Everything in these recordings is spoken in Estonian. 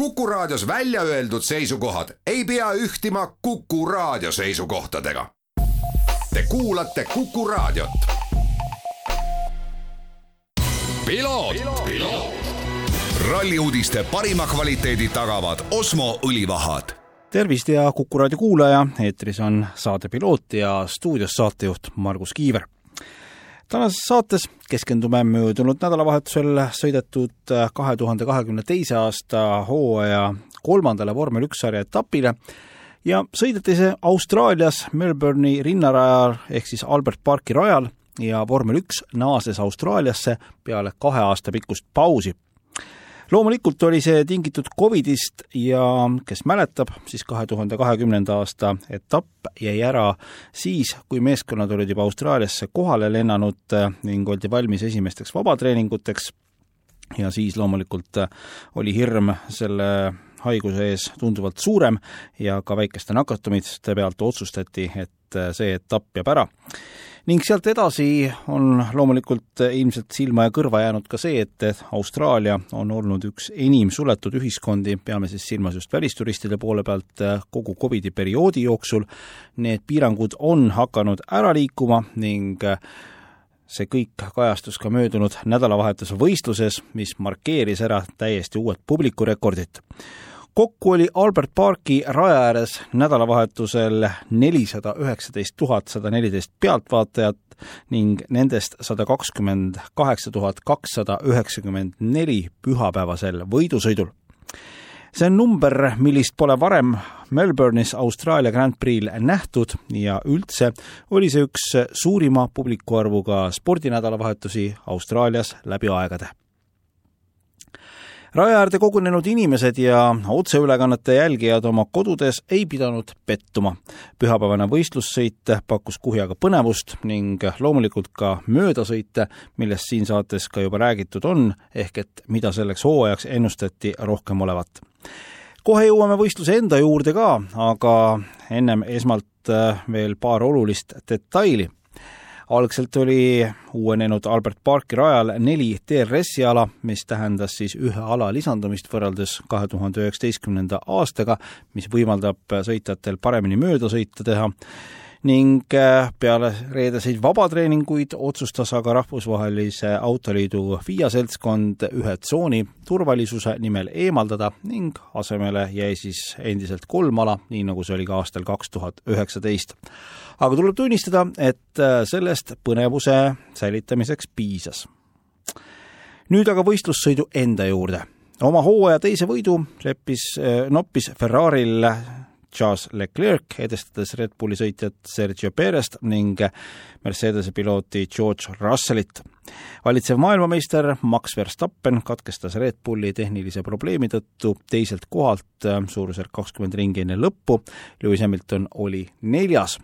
Kuku Raadios välja öeldud seisukohad ei pea ühtima Kuku Raadio seisukohtadega. Te kuulate Kuku Raadiot. ralli uudiste parima kvaliteedi tagavad Osmo õlivahad tervist ja Kuku raadio kuulaja, eetris on saade Piloot ja stuudios saatejuht Margus Kiiver. Tänases saates keskendume möödunud nädalavahetusel sõidetud kahe tuhande kahekümne teise aasta hooaja kolmandale vormel üks sarja etapile ja sõideti see Austraalias Melbourne'i rinnarajal ehk siis Albert Parki rajal ja vormel üks naases Austraaliasse peale kahe aasta pikkust pausi loomulikult oli see tingitud Covidist ja kes mäletab, siis kahe tuhande kahekümnenda aasta etapp jäi ära siis, kui meeskonnad olid juba Austraaliasse kohale lennanud ning oldi valmis esimesteks vabatreeninguteks. Ja siis loomulikult oli hirm selle haiguse ees tunduvalt suurem ja ka väikeste nakatumiste pealt otsustati, et see etapp jääb ära ning sealt edasi on loomulikult ilmselt silma ja kõrva jäänud ka see, et Austraalia on olnud üks enim suletud ühiskondi, peame siis silmas just välisturistide poole pealt, kogu Covidi perioodi jooksul. Need piirangud on hakanud ära liikuma ning see kõik kajastus ka möödunud nädalavahetuse võistluses, mis markeeris ära täiesti uued publikurekordid kokku oli Albert Parki raja ääres nädalavahetusel nelisada üheksateist tuhat sada neliteist pealtvaatajat ning nendest sada kakskümmend kaheksa tuhat kakssada üheksakümmend neli pühapäevasel võidusõidul. see on number, millist pole varem Melbourne'is Austraalia Grand Prix'l nähtud ja üldse oli see üks suurima publikuarvuga spordinädalavahetusi Austraalias läbi aegade raja äärde kogunenud inimesed ja otseülekannete jälgijad oma kodudes ei pidanud pettuma. pühapäevane võistlussõit pakkus kuhjaga põnevust ning loomulikult ka möödasõite, millest siin saates ka juba räägitud on, ehk et mida selleks hooajaks ennustati rohkem olevat. kohe jõuame võistluse enda juurde ka, aga ennem esmalt veel paar olulist detaili algselt oli uuenenud Albert Parki rajal neli DRS-i ala, mis tähendas siis ühe ala lisandumist võrreldes kahe tuhande üheksateistkümnenda aastaga, mis võimaldab sõitjatel paremini möödasõite teha ning äh, peale reedeseid vabatreeninguid otsustas aga Rahvusvahelise Autoliidu FIA seltskond ühe tsooni turvalisuse nimel eemaldada ning asemele jäi siis endiselt kolm ala, nii nagu see oli ka aastal kaks tuhat üheksateist aga tuleb tunnistada, et äh, sellest põnevuse säilitamiseks piisas. nüüd aga võistlussõidu enda juurde. oma hooaja teise võidu leppis, äh, noppis Ferraril Charles Leclerc, edestades Red Bulli sõitjat Sergio Perest ning Mercedese pilooti George Russellit. valitsev maailmameister Max Verstappen katkestas Red Bulli tehnilise probleemi tõttu teiselt kohalt suurusjärk kakskümmend ringi enne lõppu, Lewis Hamilton oli neljas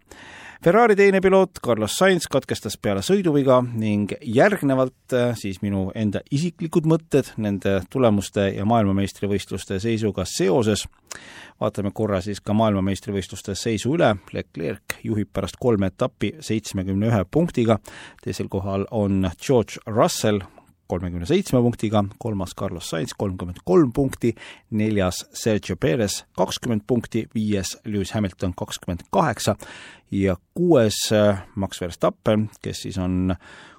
Ferrari teine piloot Carlos Sainz katkestas peale sõiduviga ning järgnevalt äh, siis minu enda isiklikud mõtted nende tulemuste ja maailmameistrivõistluste seisuga seoses. vaatame korra siis ka maailmameistrivõistluste seisu üle, Leclerc juhib pärast kolme etappi seitsmekümne ühe punktiga, teisel kohal on George Russell kolmekümne seitsme punktiga, kolmas Carlos Sainz kolmkümmend kolm punkti, neljas Sergio Perez kakskümmend punkti, viies Lewis Hamilton kakskümmend kaheksa ja kuues äh, Max Verstappen, kes siis on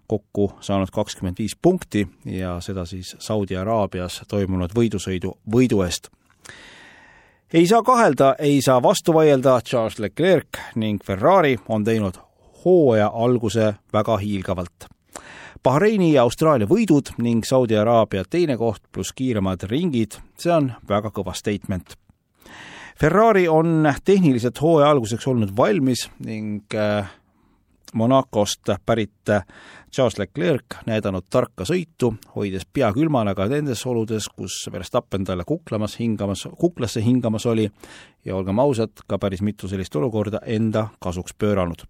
kokku saanud kakskümmend viis punkti ja seda siis Saudi Araabias toimunud võidusõidu võidu eest. ei saa kahelda, ei saa vastu vaielda, Charles Leclerc ning Ferrari on teinud hooaja alguse väga hiilgavalt Bahreini ja Austraalia võidud ning Saudi Araabia teine koht pluss kiiremad ringid, see on väga kõva statement. Ferrari on tehniliselt hooaja alguseks olnud valmis ning äh, Monacost pärit äh, Charles Leclerc näidanud tarka sõitu, hoides pea külmana ka nendes oludes, kus Verstappen talle kuklamas hingamas, kuklasse hingamas oli ja olgem ausad, ka päris mitu sellist olukorda enda kasuks pööranud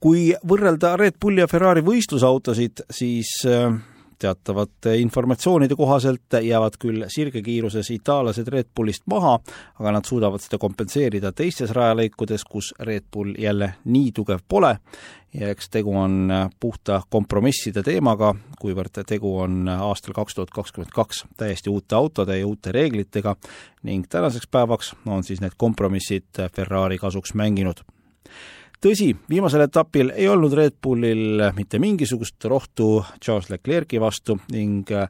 kui võrrelda Red Bulli ja Ferrari võistlusautosid, siis äh, teatavate informatsioonide kohaselt jäävad küll sirgekiiruses itaallased Red Bullist maha, aga nad suudavad seda kompenseerida teistes rajalõikudes, kus Red Bull jälle nii tugev pole. Ja eks tegu on puhta kompromisside teemaga, kuivõrd tegu on aastal kaks tuhat kakskümmend kaks täiesti uute autode ja uute reeglitega ning tänaseks päevaks on siis need kompromissid Ferrari kasuks mänginud tõsi, viimasel etapil ei olnud Red Bullil mitte mingisugust rohtu Charles Leclerc'i vastu ning äh,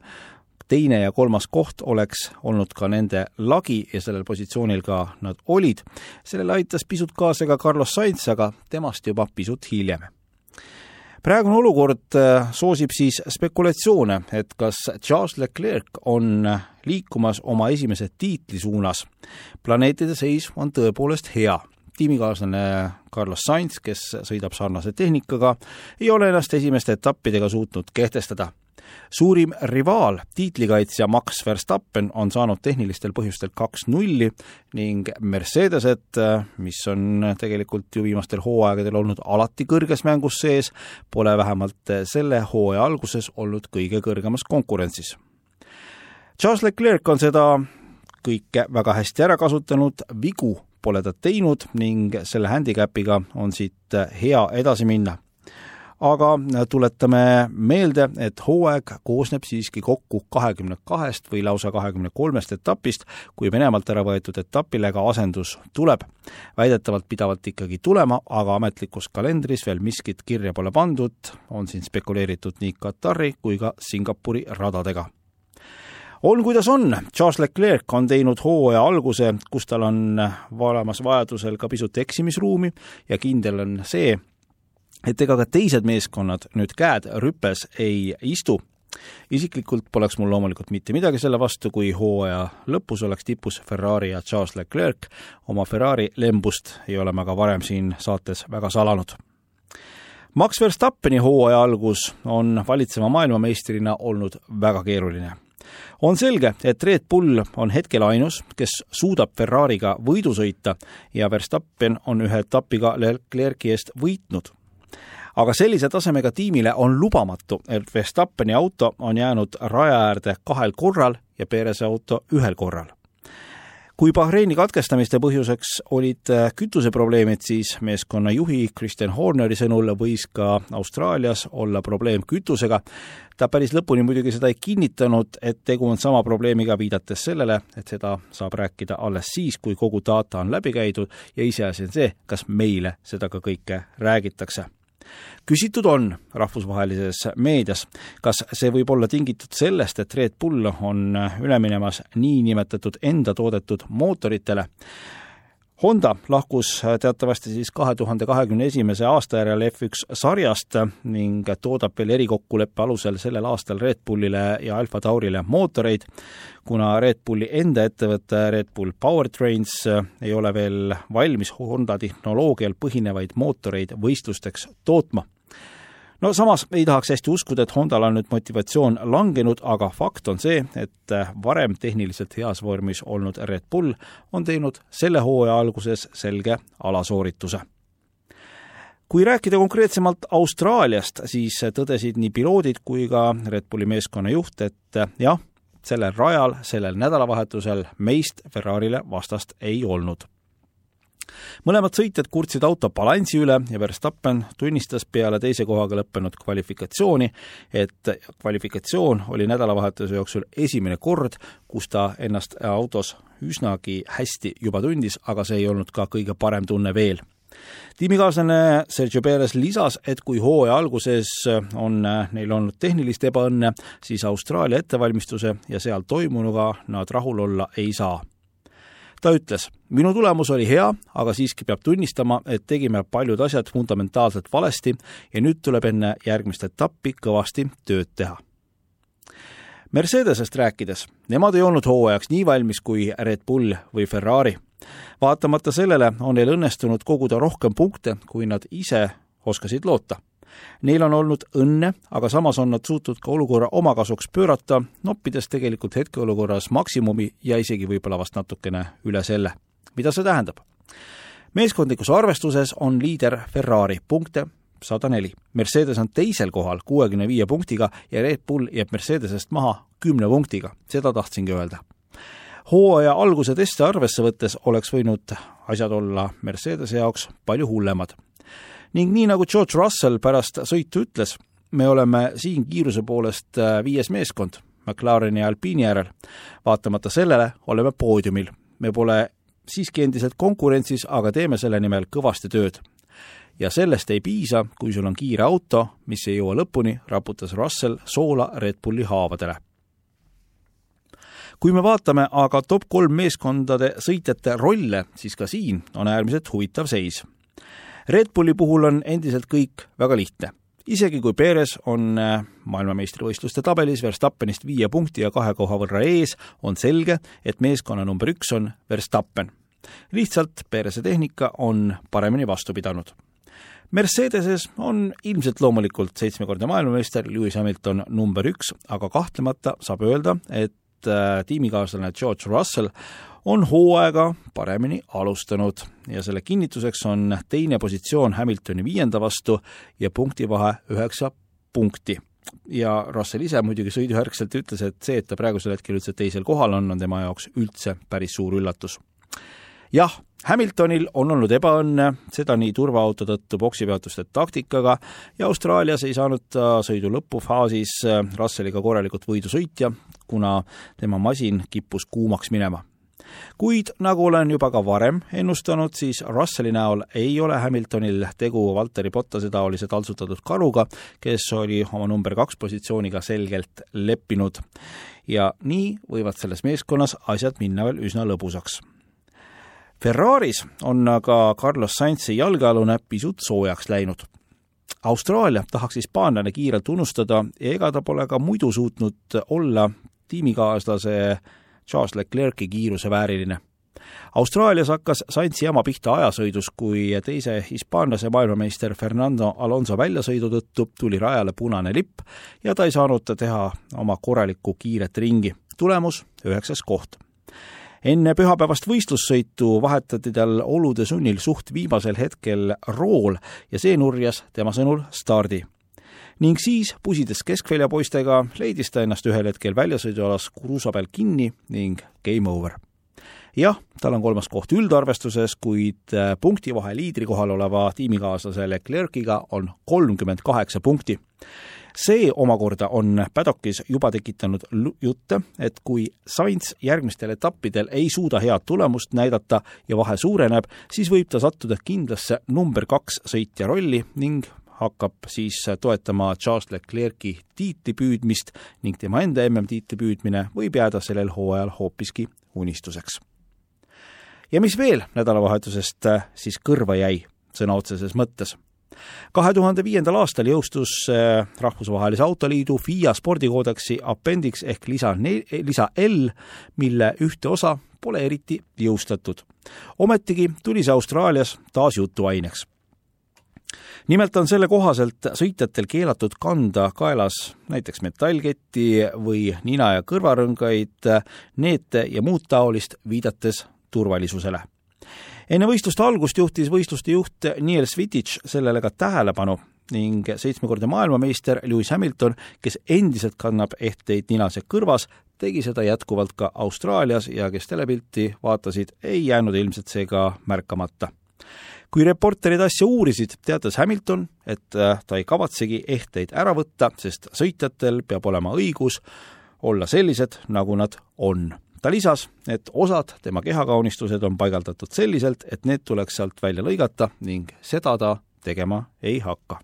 teine ja kolmas koht oleks olnud ka nende lagi ja sellel positsioonil ka nad olid. sellele aitas pisut kaasa ka Carlos Sainz, aga temast juba pisut hiljem praegune olukord äh, soosib siis spekulatsioone, et kas Charles Leclerc on liikumas oma esimese tiitli suunas. planeetide seis on tõepoolest hea tiimikaaslane Carlos Sainz, kes sõidab sarnase tehnikaga, ei ole ennast esimeste etappidega suutnud kehtestada. suurim rivaal, tiitlikaitsja Max Verstappen on saanud tehnilistel põhjustel kaks nulli ning Mercedesed, mis on tegelikult ju viimastel hooaegadel olnud alati kõrges mängus sees, pole vähemalt selle hooaja alguses olnud kõige kõrgemas konkurentsis. Charles Leclerc on seda kõike väga hästi ära kasutanud, vigu pole ta teinud ning selle handicapiga on siit hea edasi minna. aga tuletame meelde, et hooaeg koosneb siiski kokku kahekümne kahest või lausa kahekümne kolmest etapist, kui Venemaalt ära võetud etapile ka asendus tuleb. väidetavalt pidavalt ikkagi tulema, aga ametlikus kalendris veel miskit kirja pole pandud, on siin spekuleeritud nii Katari kui ka Singapuri radadega on kuidas on, Charles Leclerc on teinud hooaja alguse, kus tal on olemas vajadusel ka pisut eksimisruumi ja kindel on see, et ega ka teised meeskonnad nüüd käed rüpes ei istu. isiklikult poleks mul loomulikult mitte midagi selle vastu, kui hooaja lõpus oleks tipus Ferrari ja Charles Leclerc. oma Ferrari lembust ei ole me ka varem siin saates väga salanud Max Verstappeni hooaja algus on valitseva maailmameistrina olnud väga keeruline on selge, et Red Bull on hetkel ainus, kes suudab Ferrari'ga võidu sõita ja Verstappen on ühe etapiga Leclerc'i eest võitnud. aga sellise tasemega tiimile on lubamatu, et Verstappeni auto on jäänud raja äärde kahel korral ja Perez'i auto ühel korral kui Bahreini katkestamiste põhjuseks olid äh, kütuseprobleemid, siis meeskonna juhi Kristjan Horneri sõnul võis ka Austraalias olla probleem kütusega. ta päris lõpuni muidugi seda ei kinnitanud, et tegu on sama probleemiga, viidates sellele, et seda saab rääkida alles siis, kui kogu data on läbi käidud ja iseasi on see, kas meile seda ka kõike räägitakse küsitud on rahvusvahelises meedias, kas see võib olla tingitud sellest, et Red Bull on üle minemas niinimetatud enda toodetud mootoritele. Honda lahkus teatavasti siis kahe tuhande kahekümne esimese aasta järel F1 sarjast ning toodab veel erikokkuleppe alusel sellel aastal Red Bullile ja Alfa Taurile mootoreid, kuna Red Bulli enda ettevõte Red Bull Powertrains ei ole veel valmis Honda tehnoloogial põhinevaid mootoreid võistlusteks tootma no samas ei tahaks hästi uskuda, et Hondal on nüüd motivatsioon langenud, aga fakt on see, et varem tehniliselt heas vormis olnud Red Bull on teinud selle hooaja alguses selge alasoorituse. Kui rääkida konkreetsemalt Austraaliast, siis tõdesid nii piloodid kui ka Red Bulli meeskonna juht, et jah, sellel rajal, sellel nädalavahetusel meist Ferrarile vastast ei olnud mõlemad sõitjad kurtsid auto balansi üle ja Verstappen tunnistas peale teise kohaga lõppenud kvalifikatsiooni, et kvalifikatsioon oli nädalavahetuse jooksul esimene kord, kus ta ennast autos üsnagi hästi juba tundis, aga see ei olnud ka kõige parem tunne veel. Tiimikaaslane Sergio Perez lisas, et kui hooaja alguses on neil olnud tehnilist ebaõnne, siis Austraalia ettevalmistuse ja seal toimunuga nad rahul olla ei saa ta ütles, minu tulemus oli hea, aga siiski peab tunnistama, et tegime paljud asjad fundamentaalselt valesti ja nüüd tuleb enne järgmist etappi kõvasti tööd teha. Mercedesest rääkides, nemad ei olnud hooajaks nii valmis kui Red Bull või Ferrari. vaatamata sellele on neil õnnestunud koguda rohkem punkte, kui nad ise oskasid loota Neil on olnud õnne, aga samas on nad suutnud ka olukorra oma kasuks pöörata, noppides tegelikult hetkeolukorras maksimumi ja isegi võib-olla vast natukene üle selle. mida see tähendab? meeskondlikus arvestuses on liider Ferrari, punkte sada neli. Mercedes on teisel kohal kuuekümne viie punktiga ja Red Bull jääb Mercedesest maha kümne punktiga, seda tahtsingi öelda. hooaja alguse teste arvesse võttes oleks võinud asjad olla Mercedese jaoks palju hullemad. Ning nii, nagu George Russell pärast sõitu ütles, me oleme siin kiiruse poolest äh, viies meeskond McLareni ja Alpiini järel. vaatamata sellele oleme poodiumil. me pole siiski endiselt konkurentsis, aga teeme selle nimel kõvasti tööd. ja sellest ei piisa, kui sul on kiire auto, mis ei jõua lõpuni, raputas Russell soola Red Bulli haavadele. kui me vaatame aga top kolm meeskondade sõitjate rolle, siis ka siin on äärmiselt huvitav seis. Red Bulli puhul on endiselt kõik väga lihtne isegi kui Perez on äh, maailmameistrivõistluste tabelis Verstappenist viie punkti ja kahe koha võrra ees, on selge, et meeskonna number üks on Verstappen. lihtsalt Pereze tehnika on paremini vastu pidanud. Mercedeses on ilmselt loomulikult seitsmekordne maailmameister Lewis Hamilton number üks, aga kahtlemata saab öelda, et äh, tiimikaaslane George Russell on hooaega paremini alustanud ja selle kinnituseks on teine positsioon Hamiltoni viienda vastu ja punktivahe üheksa punkti. ja Russell ise muidugi sõidujärgselt ütles, et see, et ta praegusel hetkel üldse teisel kohal on, on tema jaoks üldse päris suur üllatus. jah, Hamiltonil on olnud ebaõnne, seda nii turvaauto tõttu poksipeatuste taktikaga ja Austraalias ei saanud ta sõidu lõpufaasis Russelliga korralikult võidu sõitja, kuna tema masin kippus kuumaks minema kuid nagu olen juba ka varem ennustanud, siis Russelli näol ei ole Hamiltonil tegu Valteri Bottase taolise taltsutatud karuga, kes oli oma number kaks positsiooniga selgelt leppinud. ja nii võivad selles meeskonnas asjad minna veel üsna lõbusaks. Ferraris on aga Carlos Sainzi jalgealune pisut soojaks läinud Austraalia tahaks hispaanlane kiirelt unustada ja ega ta pole ka muidu suutnud olla tiimikaaslase Charles Leclerc'i kiiruse vääriline. Austraalias hakkas Sainzi jama pihta ajasõidus, kui teise hispaanlase maailmameister Fernando Alonso väljasõidu tõttu tuli rajale punane lipp ja ta ei saanud teha oma korralikku kiiret ringi. tulemus üheksas koht enne pühapäevast võistlussõitu vahetati tal olude sunnil suht viimasel hetkel rool ja see nurjas tema sõnul stardi ning siis, pusides keskvälja poistega, leidis ta ennast ühel hetkel väljasõidualas kruusa peal kinni ning game over. jah, tal on kolmas koht üldarvestuses, kuid äh, punktivahe liidri kohal oleva tiimikaaslase Leclerc'iga on kolmkümmend kaheksa punkti. See omakorda on Paddockis juba tekitanud jutte, et kui Sainz järgmistel etappidel ei suuda head tulemust näidata ja vahe suureneb, siis võib ta sattuda kindlasse number kaks sõitja rolli ning hakkab siis toetama Charles Leclerc'i tiitli püüdmist ning tema enda MM-tiitli püüdmine võib jääda sellel hooajal hoopiski unistuseks. ja mis veel nädalavahetusest siis kõrva jäi, sõna otseses mõttes? Kahe tuhande viiendal aastal jõustus äh, Rahvusvahelise Autoliidu FIA spordikoodeksi appendix ehk lisa ne-, lisa L, mille ühte osa pole eriti jõustatud. ometigi tuli see Austraalias taas jutuaineks nimelt on selle kohaselt sõitjatel keelatud kanda kaelas näiteks metallketti või nina- ja kõrvarõngaid, neete ja muud taolist, viidates turvalisusele. Enne võistluste algust juhtis võistluste juht Niels Vitich sellele ka tähelepanu ning seitsmekordne maailmameister Lewis Hamilton, kes endiselt kannab ehteid ninas ja kõrvas, tegi seda jätkuvalt ka Austraalias ja kes telepilti vaatasid, ei jäänud ilmselt seega märkamata kui reporterid asja uurisid, teatas Hamilton, et äh, ta ei kavatsegi ehteid ära võtta, sest sõitjatel peab olema õigus olla sellised, nagu nad on. Ta lisas, et osad tema kehakaunistused on paigaldatud selliselt, et need tuleks sealt välja lõigata ning seda ta tegema ei hakka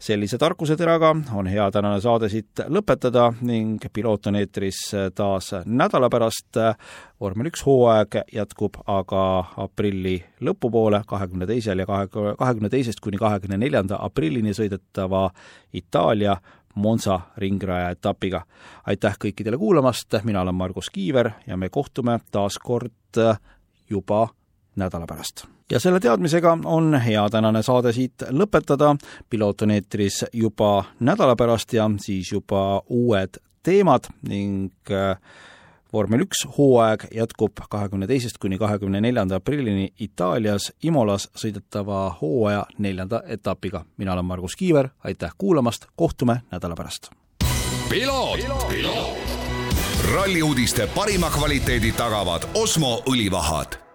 sellise tarkuseteraga on hea tänane saade siit lõpetada ning Piloot on eetris taas nädala pärast. vormel üks hooaeg jätkub aga aprilli lõpupoole, kahekümne teisel ja kahe, kahekümne teisest kuni kahekümne neljanda aprillini sõidetava Itaalia Monza ringraja etapiga. aitäh kõikidele kuulamast, mina olen Margus Kiiver ja me kohtume taas kord juba nädala pärast. ja selle teadmisega on hea tänane saade siit lõpetada, piloot on eetris juba nädala pärast ja siis juba uued teemad ning äh, vormel üks hooaeg jätkub kahekümne teisest kuni kahekümne neljanda aprillini Itaalias Imolas sõidetava hooaja neljanda etapiga. mina olen Margus Kiiver, aitäh kuulamast, kohtume nädala pärast. ralli uudiste parima kvaliteedi tagavad Osmo õlivahad